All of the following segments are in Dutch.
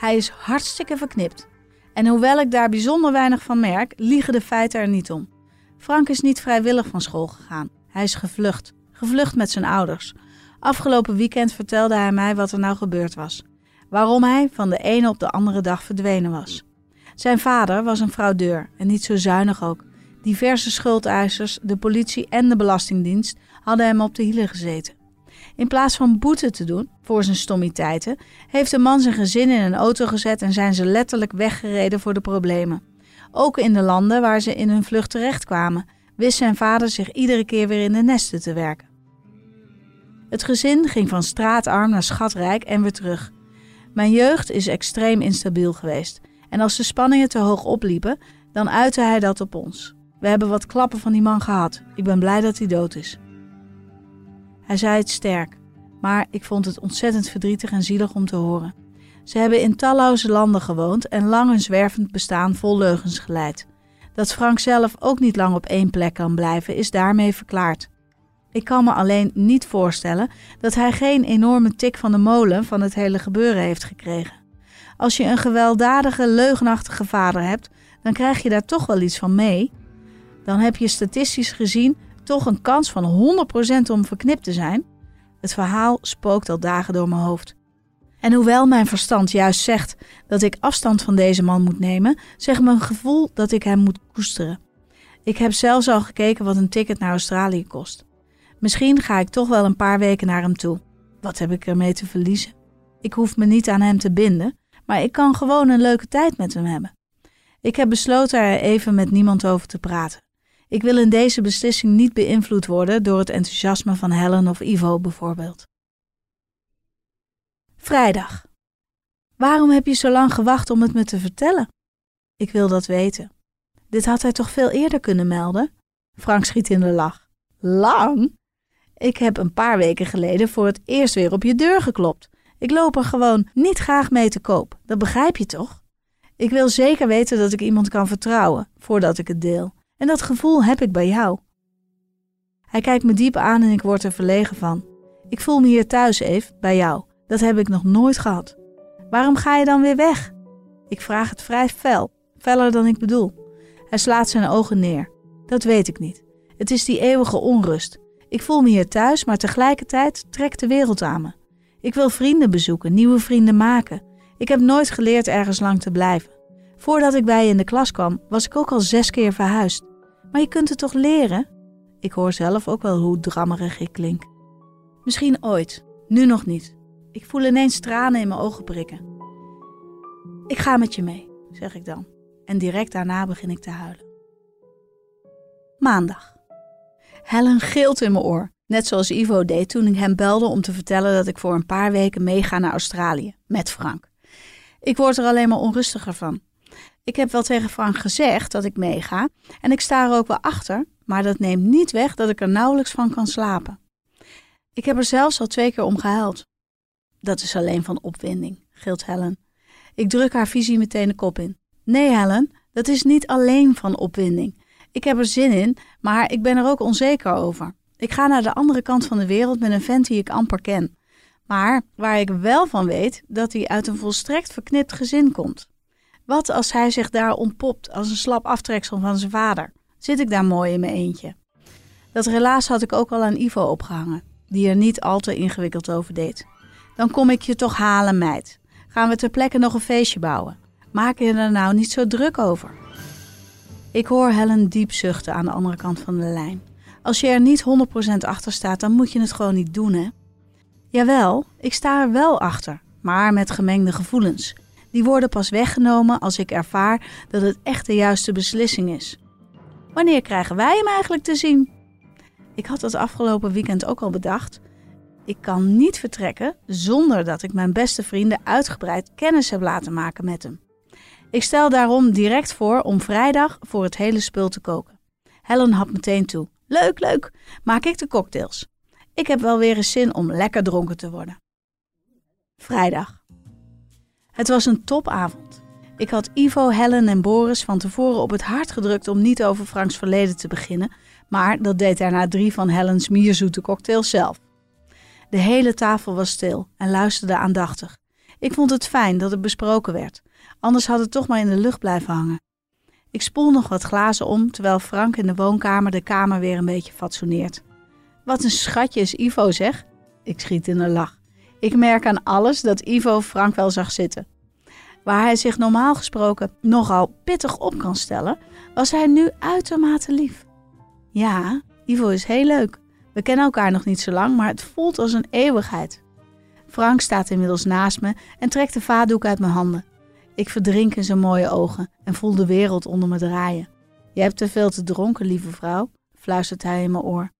Hij is hartstikke verknipt. En hoewel ik daar bijzonder weinig van merk, liegen de feiten er niet om. Frank is niet vrijwillig van school gegaan. Hij is gevlucht. Gevlucht met zijn ouders. Afgelopen weekend vertelde hij mij wat er nou gebeurd was. Waarom hij van de ene op de andere dag verdwenen was. Zijn vader was een fraudeur en niet zo zuinig ook. Diverse schuldeisers, de politie en de Belastingdienst hadden hem op de hielen gezeten. In plaats van boete te doen voor zijn stommiteiten, heeft de man zijn gezin in een auto gezet en zijn ze letterlijk weggereden voor de problemen. Ook in de landen waar ze in hun vlucht terechtkwamen, wist zijn vader zich iedere keer weer in de nesten te werken. Het gezin ging van straatarm naar schatrijk en weer terug. Mijn jeugd is extreem instabiel geweest. En als de spanningen te hoog opliepen, dan uitte hij dat op ons. We hebben wat klappen van die man gehad. Ik ben blij dat hij dood is. Hij zei het sterk, maar ik vond het ontzettend verdrietig en zielig om te horen. Ze hebben in talloze landen gewoond en lang een zwervend bestaan vol leugens geleid. Dat Frank zelf ook niet lang op één plek kan blijven, is daarmee verklaard. Ik kan me alleen niet voorstellen dat hij geen enorme tik van de molen van het hele gebeuren heeft gekregen. Als je een gewelddadige, leugenachtige vader hebt, dan krijg je daar toch wel iets van mee. Dan heb je statistisch gezien toch een kans van 100% om verknipt te zijn. Het verhaal spookt al dagen door mijn hoofd. En hoewel mijn verstand juist zegt dat ik afstand van deze man moet nemen, zegt mijn gevoel dat ik hem moet koesteren. Ik heb zelfs al gekeken wat een ticket naar Australië kost. Misschien ga ik toch wel een paar weken naar hem toe. Wat heb ik ermee te verliezen? Ik hoef me niet aan hem te binden, maar ik kan gewoon een leuke tijd met hem hebben. Ik heb besloten er even met niemand over te praten. Ik wil in deze beslissing niet beïnvloed worden door het enthousiasme van Helen of Ivo bijvoorbeeld. Vrijdag. Waarom heb je zo lang gewacht om het me te vertellen? Ik wil dat weten. Dit had hij toch veel eerder kunnen melden? Frank schiet in de lach. Lang? Ik heb een paar weken geleden voor het eerst weer op je deur geklopt. Ik loop er gewoon niet graag mee te koop. Dat begrijp je toch? Ik wil zeker weten dat ik iemand kan vertrouwen voordat ik het deel. En dat gevoel heb ik bij jou. Hij kijkt me diep aan en ik word er verlegen van. Ik voel me hier thuis, Eve, bij jou. Dat heb ik nog nooit gehad. Waarom ga je dan weer weg? Ik vraag het vrij fel, feller dan ik bedoel. Hij slaat zijn ogen neer. Dat weet ik niet. Het is die eeuwige onrust. Ik voel me hier thuis, maar tegelijkertijd trekt de wereld aan me. Ik wil vrienden bezoeken, nieuwe vrienden maken. Ik heb nooit geleerd ergens lang te blijven. Voordat ik bij je in de klas kwam, was ik ook al zes keer verhuisd. Maar je kunt het toch leren? Ik hoor zelf ook wel hoe drammerig ik klink. Misschien ooit, nu nog niet. Ik voel ineens tranen in mijn ogen prikken. Ik ga met je mee, zeg ik dan. En direct daarna begin ik te huilen. Maandag. Helen gilt in mijn oor. Net zoals Ivo deed toen ik hem belde om te vertellen dat ik voor een paar weken meega naar Australië met Frank. Ik word er alleen maar onrustiger van. Ik heb wel tegen Frank gezegd dat ik meega en ik sta er ook wel achter, maar dat neemt niet weg dat ik er nauwelijks van kan slapen. Ik heb er zelfs al twee keer om gehuild. Dat is alleen van opwinding, gilt Helen. Ik druk haar visie meteen de kop in. Nee, Helen, dat is niet alleen van opwinding. Ik heb er zin in, maar ik ben er ook onzeker over. Ik ga naar de andere kant van de wereld met een vent die ik amper ken. Maar waar ik wel van weet dat hij uit een volstrekt verknipt gezin komt. Wat als hij zich daar ontpopt als een slap aftreksel van zijn vader? Zit ik daar mooi in mijn eentje? Dat relaas had ik ook al aan Ivo opgehangen, die er niet al te ingewikkeld over deed. Dan kom ik je toch halen, meid. gaan we ter plekke nog een feestje bouwen. Maak je er nou niet zo druk over. Ik hoor Helen diep zuchten aan de andere kant van de lijn. Als je er niet 100% achter staat, dan moet je het gewoon niet doen, hè? Jawel, ik sta er wel achter, maar met gemengde gevoelens. Die worden pas weggenomen als ik ervaar dat het echt de juiste beslissing is. Wanneer krijgen wij hem eigenlijk te zien? Ik had dat afgelopen weekend ook al bedacht. Ik kan niet vertrekken zonder dat ik mijn beste vrienden uitgebreid kennis heb laten maken met hem. Ik stel daarom direct voor om vrijdag voor het hele spul te koken. Helen had meteen toe. Leuk, leuk. Maak ik de cocktails. Ik heb wel weer eens zin om lekker dronken te worden. Vrijdag. Het was een topavond. Ik had Ivo, Helen en Boris van tevoren op het hart gedrukt om niet over Franks verleden te beginnen, maar dat deed hij na drie van Helens mierzoete cocktails zelf. De hele tafel was stil en luisterde aandachtig. Ik vond het fijn dat het besproken werd, anders had het toch maar in de lucht blijven hangen. Ik spoel nog wat glazen om terwijl Frank in de woonkamer de kamer weer een beetje fatsoeneert. Wat een schatje is Ivo, zeg. Ik schiet in een lach. Ik merk aan alles dat Ivo Frank wel zag zitten. Waar hij zich normaal gesproken nogal pittig op kan stellen, was hij nu uitermate lief. Ja, Ivo is heel leuk. We kennen elkaar nog niet zo lang, maar het voelt als een eeuwigheid. Frank staat inmiddels naast me en trekt de vaatdoek uit mijn handen. Ik verdrink in zijn mooie ogen en voel de wereld onder me draaien. Je hebt te veel te dronken, lieve vrouw, fluistert hij in mijn oor.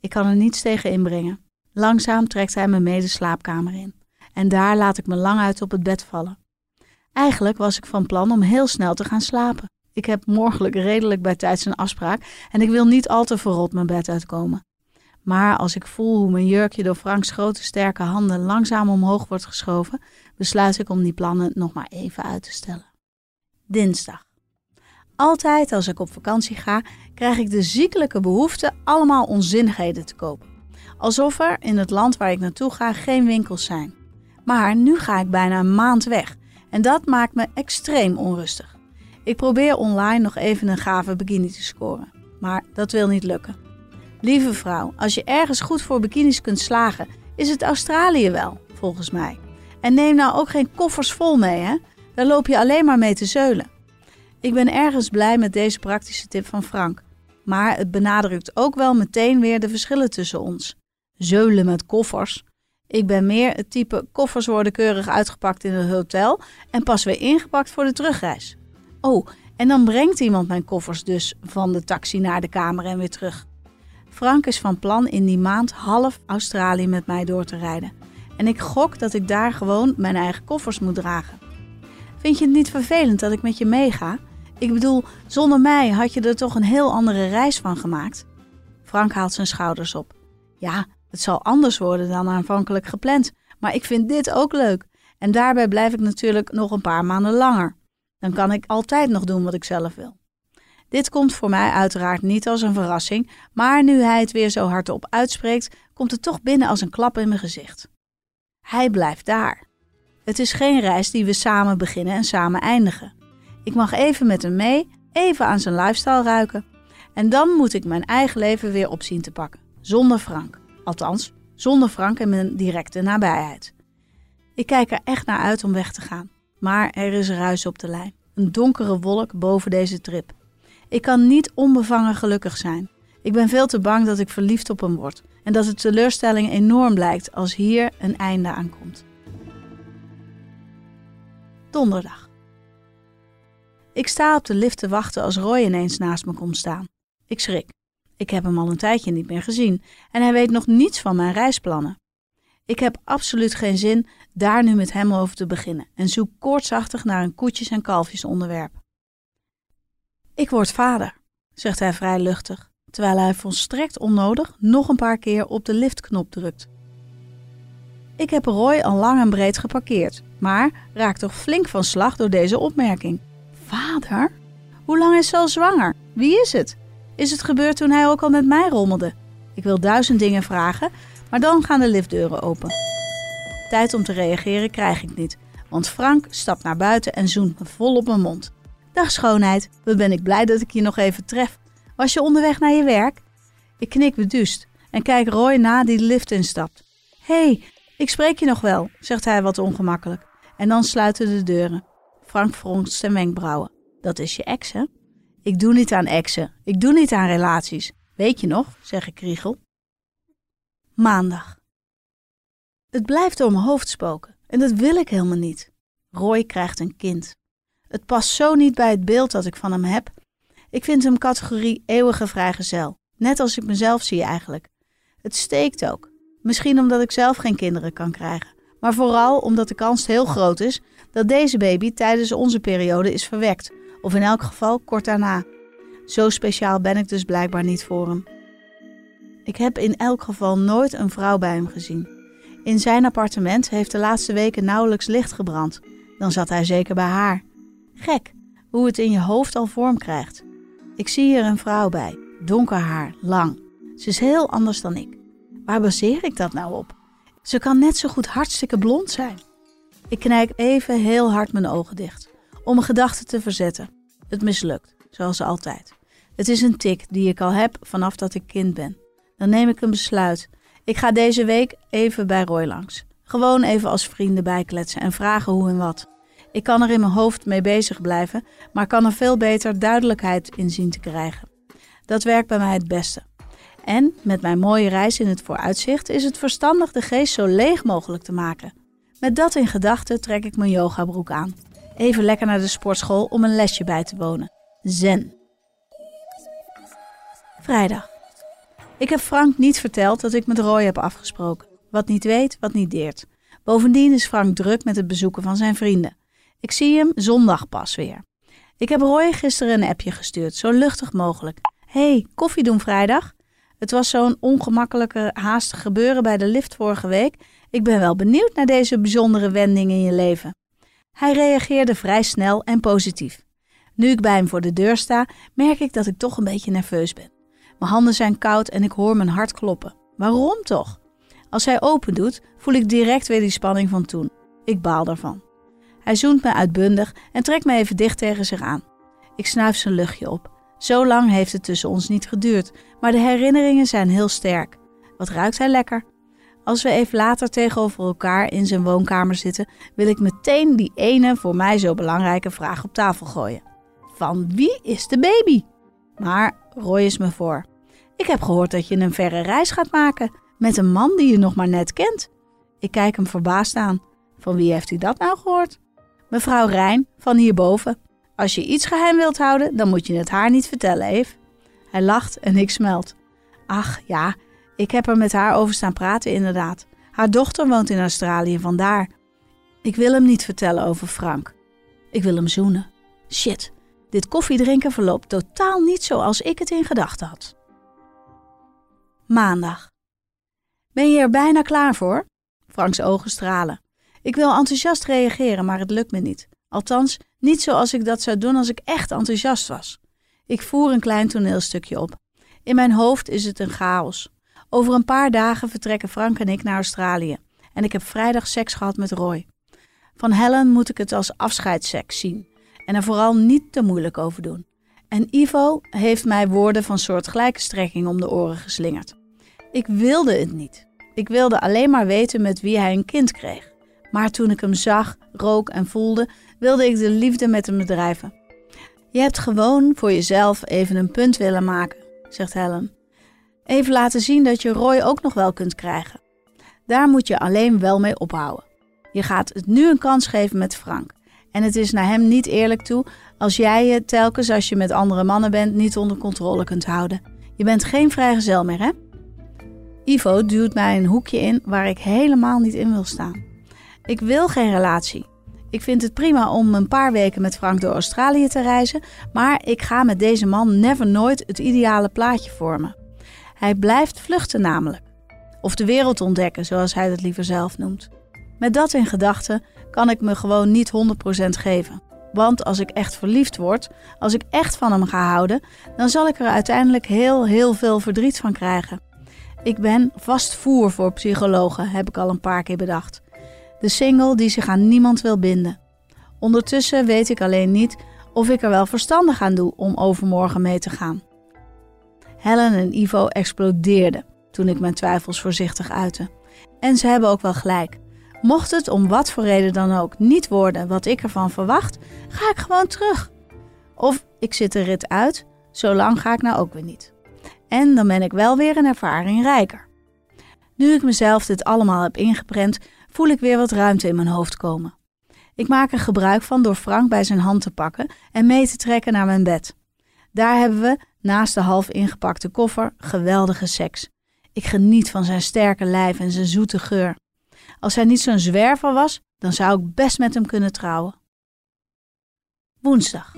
Ik kan er niets tegen inbrengen. Langzaam trekt hij me mee de slaapkamer in. En daar laat ik me lang uit op het bed vallen. Eigenlijk was ik van plan om heel snel te gaan slapen. Ik heb morgenlijk redelijk bij tijd een afspraak en ik wil niet al te verrot mijn bed uitkomen. Maar als ik voel hoe mijn jurkje door Franks grote sterke handen langzaam omhoog wordt geschoven, besluit ik om die plannen nog maar even uit te stellen. Dinsdag. Altijd als ik op vakantie ga, krijg ik de ziekelijke behoefte allemaal onzinnigheden te kopen. Alsof er in het land waar ik naartoe ga geen winkels zijn. Maar nu ga ik bijna een maand weg en dat maakt me extreem onrustig. Ik probeer online nog even een gave bikini te scoren, maar dat wil niet lukken. Lieve vrouw, als je ergens goed voor bikinis kunt slagen, is het Australië wel, volgens mij. En neem nou ook geen koffers vol mee, hè? Daar loop je alleen maar mee te zeulen. Ik ben ergens blij met deze praktische tip van Frank. Maar het benadrukt ook wel meteen weer de verschillen tussen ons. Zeulen met koffers. Ik ben meer het type koffers worden keurig uitgepakt in het hotel en pas weer ingepakt voor de terugreis. Oh, en dan brengt iemand mijn koffers dus van de taxi naar de kamer en weer terug. Frank is van plan in die maand half Australië met mij door te rijden. En ik gok dat ik daar gewoon mijn eigen koffers moet dragen. Vind je het niet vervelend dat ik met je meega? Ik bedoel, zonder mij had je er toch een heel andere reis van gemaakt? Frank haalt zijn schouders op. Ja, het zal anders worden dan aanvankelijk gepland, maar ik vind dit ook leuk. En daarbij blijf ik natuurlijk nog een paar maanden langer. Dan kan ik altijd nog doen wat ik zelf wil. Dit komt voor mij uiteraard niet als een verrassing, maar nu hij het weer zo hardop uitspreekt, komt het toch binnen als een klap in mijn gezicht. Hij blijft daar. Het is geen reis die we samen beginnen en samen eindigen. Ik mag even met hem mee, even aan zijn lifestyle ruiken. En dan moet ik mijn eigen leven weer op zien te pakken. Zonder Frank. Althans, zonder Frank en mijn directe nabijheid. Ik kijk er echt naar uit om weg te gaan. Maar er is ruis op de lijn. Een donkere wolk boven deze trip. Ik kan niet onbevangen gelukkig zijn. Ik ben veel te bang dat ik verliefd op hem word en dat de teleurstelling enorm blijkt als hier een einde aankomt. Donderdag. Ik sta op de lift te wachten als Roy ineens naast me komt staan. Ik schrik. Ik heb hem al een tijdje niet meer gezien en hij weet nog niets van mijn reisplannen. Ik heb absoluut geen zin daar nu met hem over te beginnen en zoek koortsachtig naar een koetjes- en kalfjes onderwerp. Ik word vader, zegt hij vrij luchtig, terwijl hij volstrekt onnodig nog een paar keer op de liftknop drukt. Ik heb Roy al lang en breed geparkeerd, maar raak toch flink van slag door deze opmerking. Vader? Hoe lang is ze al zwanger? Wie is het? Is het gebeurd toen hij ook al met mij rommelde? Ik wil duizend dingen vragen, maar dan gaan de liftdeuren open. Tijd om te reageren krijg ik niet, want Frank stapt naar buiten en zoent me vol op mijn mond. Dag schoonheid, wat ben ik blij dat ik je nog even tref. Was je onderweg naar je werk? Ik knik beduust en kijk Roy na die de lift instapt. Hé, hey, ik spreek je nog wel, zegt hij wat ongemakkelijk. En dan sluiten de deuren. Frank fronst zijn wenkbrauwen. Dat is je ex, hè? Ik doe niet aan exen. Ik doe niet aan relaties. Weet je nog, zeg ik Kriegel. Maandag. Het blijft door mijn hoofd spoken. En dat wil ik helemaal niet. Roy krijgt een kind. Het past zo niet bij het beeld dat ik van hem heb. Ik vind hem categorie eeuwige vrijgezel. Net als ik mezelf zie eigenlijk. Het steekt ook. Misschien omdat ik zelf geen kinderen kan krijgen. Maar vooral omdat de kans heel groot is dat deze baby tijdens onze periode is verwekt. Of in elk geval kort daarna. Zo speciaal ben ik dus blijkbaar niet voor hem. Ik heb in elk geval nooit een vrouw bij hem gezien. In zijn appartement heeft de laatste weken nauwelijks licht gebrand. Dan zat hij zeker bij haar. Gek, hoe het in je hoofd al vorm krijgt. Ik zie hier een vrouw bij, donker haar, lang. Ze is heel anders dan ik. Waar baseer ik dat nou op? Ze kan net zo goed hartstikke blond zijn. Ik knijp even heel hard mijn ogen dicht, om mijn gedachten te verzetten. Het mislukt, zoals altijd. Het is een tik die ik al heb vanaf dat ik kind ben. Dan neem ik een besluit. Ik ga deze week even bij Roy langs. Gewoon even als vrienden bijkletsen en vragen hoe en wat. Ik kan er in mijn hoofd mee bezig blijven, maar kan er veel beter duidelijkheid in zien te krijgen. Dat werkt bij mij het beste. En met mijn mooie reis in het vooruitzicht is het verstandig de geest zo leeg mogelijk te maken. Met dat in gedachten trek ik mijn yogabroek aan. Even lekker naar de sportschool om een lesje bij te wonen. Zen. Vrijdag. Ik heb Frank niet verteld dat ik met Roy heb afgesproken. Wat niet weet, wat niet deert. Bovendien is Frank druk met het bezoeken van zijn vrienden. Ik zie hem zondag pas weer. Ik heb Roy gisteren een appje gestuurd, zo luchtig mogelijk. hey, koffie doen vrijdag? Het was zo'n ongemakkelijke, haastig gebeuren bij de lift vorige week. Ik ben wel benieuwd naar deze bijzondere wending in je leven. Hij reageerde vrij snel en positief. Nu ik bij hem voor de deur sta, merk ik dat ik toch een beetje nerveus ben. Mijn handen zijn koud en ik hoor mijn hart kloppen. Waarom toch? Als hij open doet, voel ik direct weer die spanning van toen. Ik baal daarvan. Hij zoent me uitbundig en trekt me even dicht tegen zich aan. Ik snuif zijn luchtje op. Zo lang heeft het tussen ons niet geduurd, maar de herinneringen zijn heel sterk. Wat ruikt hij lekker? Als we even later tegenover elkaar in zijn woonkamer zitten, wil ik meteen die ene voor mij zo belangrijke vraag op tafel gooien. Van wie is de baby? Maar Roy is me voor. Ik heb gehoord dat je een verre reis gaat maken met een man die je nog maar net kent. Ik kijk hem verbaasd aan. Van wie heeft hij dat nou gehoord? Mevrouw Rijn, van hierboven. Als je iets geheim wilt houden, dan moet je het haar niet vertellen, Eve. Hij lacht en ik smelt. Ach ja, ik heb er met haar over staan praten, inderdaad. Haar dochter woont in Australië, vandaar. Ik wil hem niet vertellen over Frank. Ik wil hem zoenen. Shit, dit koffiedrinken verloopt totaal niet zoals ik het in gedachten had. Maandag. Ben je er bijna klaar voor? Franks ogen stralen. Ik wil enthousiast reageren, maar het lukt me niet. Althans, niet zoals ik dat zou doen als ik echt enthousiast was. Ik voer een klein toneelstukje op. In mijn hoofd is het een chaos. Over een paar dagen vertrekken Frank en ik naar Australië. En ik heb vrijdag seks gehad met Roy. Van Helen moet ik het als afscheidsseks zien. En er vooral niet te moeilijk over doen. En Ivo heeft mij woorden van soortgelijke strekking om de oren geslingerd. Ik wilde het niet. Ik wilde alleen maar weten met wie hij een kind kreeg. Maar toen ik hem zag, rook en voelde, wilde ik de liefde met hem bedrijven. Je hebt gewoon voor jezelf even een punt willen maken, zegt Helen. Even laten zien dat je Roy ook nog wel kunt krijgen. Daar moet je alleen wel mee ophouden. Je gaat het nu een kans geven met Frank. En het is naar hem niet eerlijk toe als jij je telkens als je met andere mannen bent niet onder controle kunt houden. Je bent geen vrijgezel meer, hè? Ivo duwt mij een hoekje in waar ik helemaal niet in wil staan. Ik wil geen relatie. Ik vind het prima om een paar weken met Frank door Australië te reizen, maar ik ga met deze man never nooit het ideale plaatje vormen. Hij blijft vluchten namelijk. Of de wereld ontdekken, zoals hij het liever zelf noemt. Met dat in gedachten kan ik me gewoon niet 100% geven. Want als ik echt verliefd word, als ik echt van hem ga houden, dan zal ik er uiteindelijk heel, heel veel verdriet van krijgen. Ik ben vast voer voor psychologen, heb ik al een paar keer bedacht. De single die zich aan niemand wil binden. Ondertussen weet ik alleen niet of ik er wel verstandig aan doe om overmorgen mee te gaan. Helen en Ivo explodeerden toen ik mijn twijfels voorzichtig uitte. En ze hebben ook wel gelijk. Mocht het om wat voor reden dan ook niet worden wat ik ervan verwacht, ga ik gewoon terug. Of ik zit de rit uit, zo lang ga ik nou ook weer niet. En dan ben ik wel weer een ervaring rijker. Nu ik mezelf dit allemaal heb ingeprent, voel ik weer wat ruimte in mijn hoofd komen. Ik maak er gebruik van door Frank bij zijn hand te pakken en mee te trekken naar mijn bed. Daar hebben we, naast de half ingepakte koffer, geweldige seks. Ik geniet van zijn sterke lijf en zijn zoete geur. Als hij niet zo'n zwerver was, dan zou ik best met hem kunnen trouwen. Woensdag.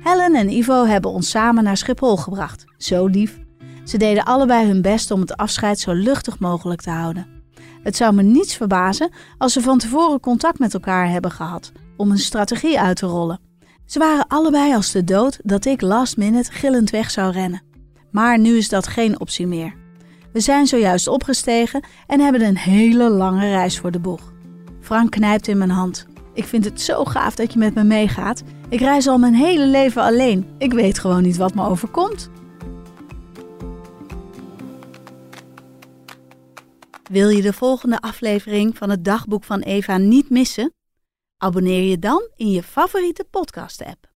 Helen en Ivo hebben ons samen naar Schiphol gebracht. Zo lief. Ze deden allebei hun best om het afscheid zo luchtig mogelijk te houden. Het zou me niets verbazen als ze van tevoren contact met elkaar hebben gehad om een strategie uit te rollen. Ze waren allebei als de dood dat ik last minute gillend weg zou rennen. Maar nu is dat geen optie meer. We zijn zojuist opgestegen en hebben een hele lange reis voor de boeg. Frank knijpt in mijn hand. Ik vind het zo gaaf dat je met me meegaat. Ik reis al mijn hele leven alleen. Ik weet gewoon niet wat me overkomt. Wil je de volgende aflevering van het dagboek van Eva niet missen? Abonneer je dan in je favoriete podcast-app.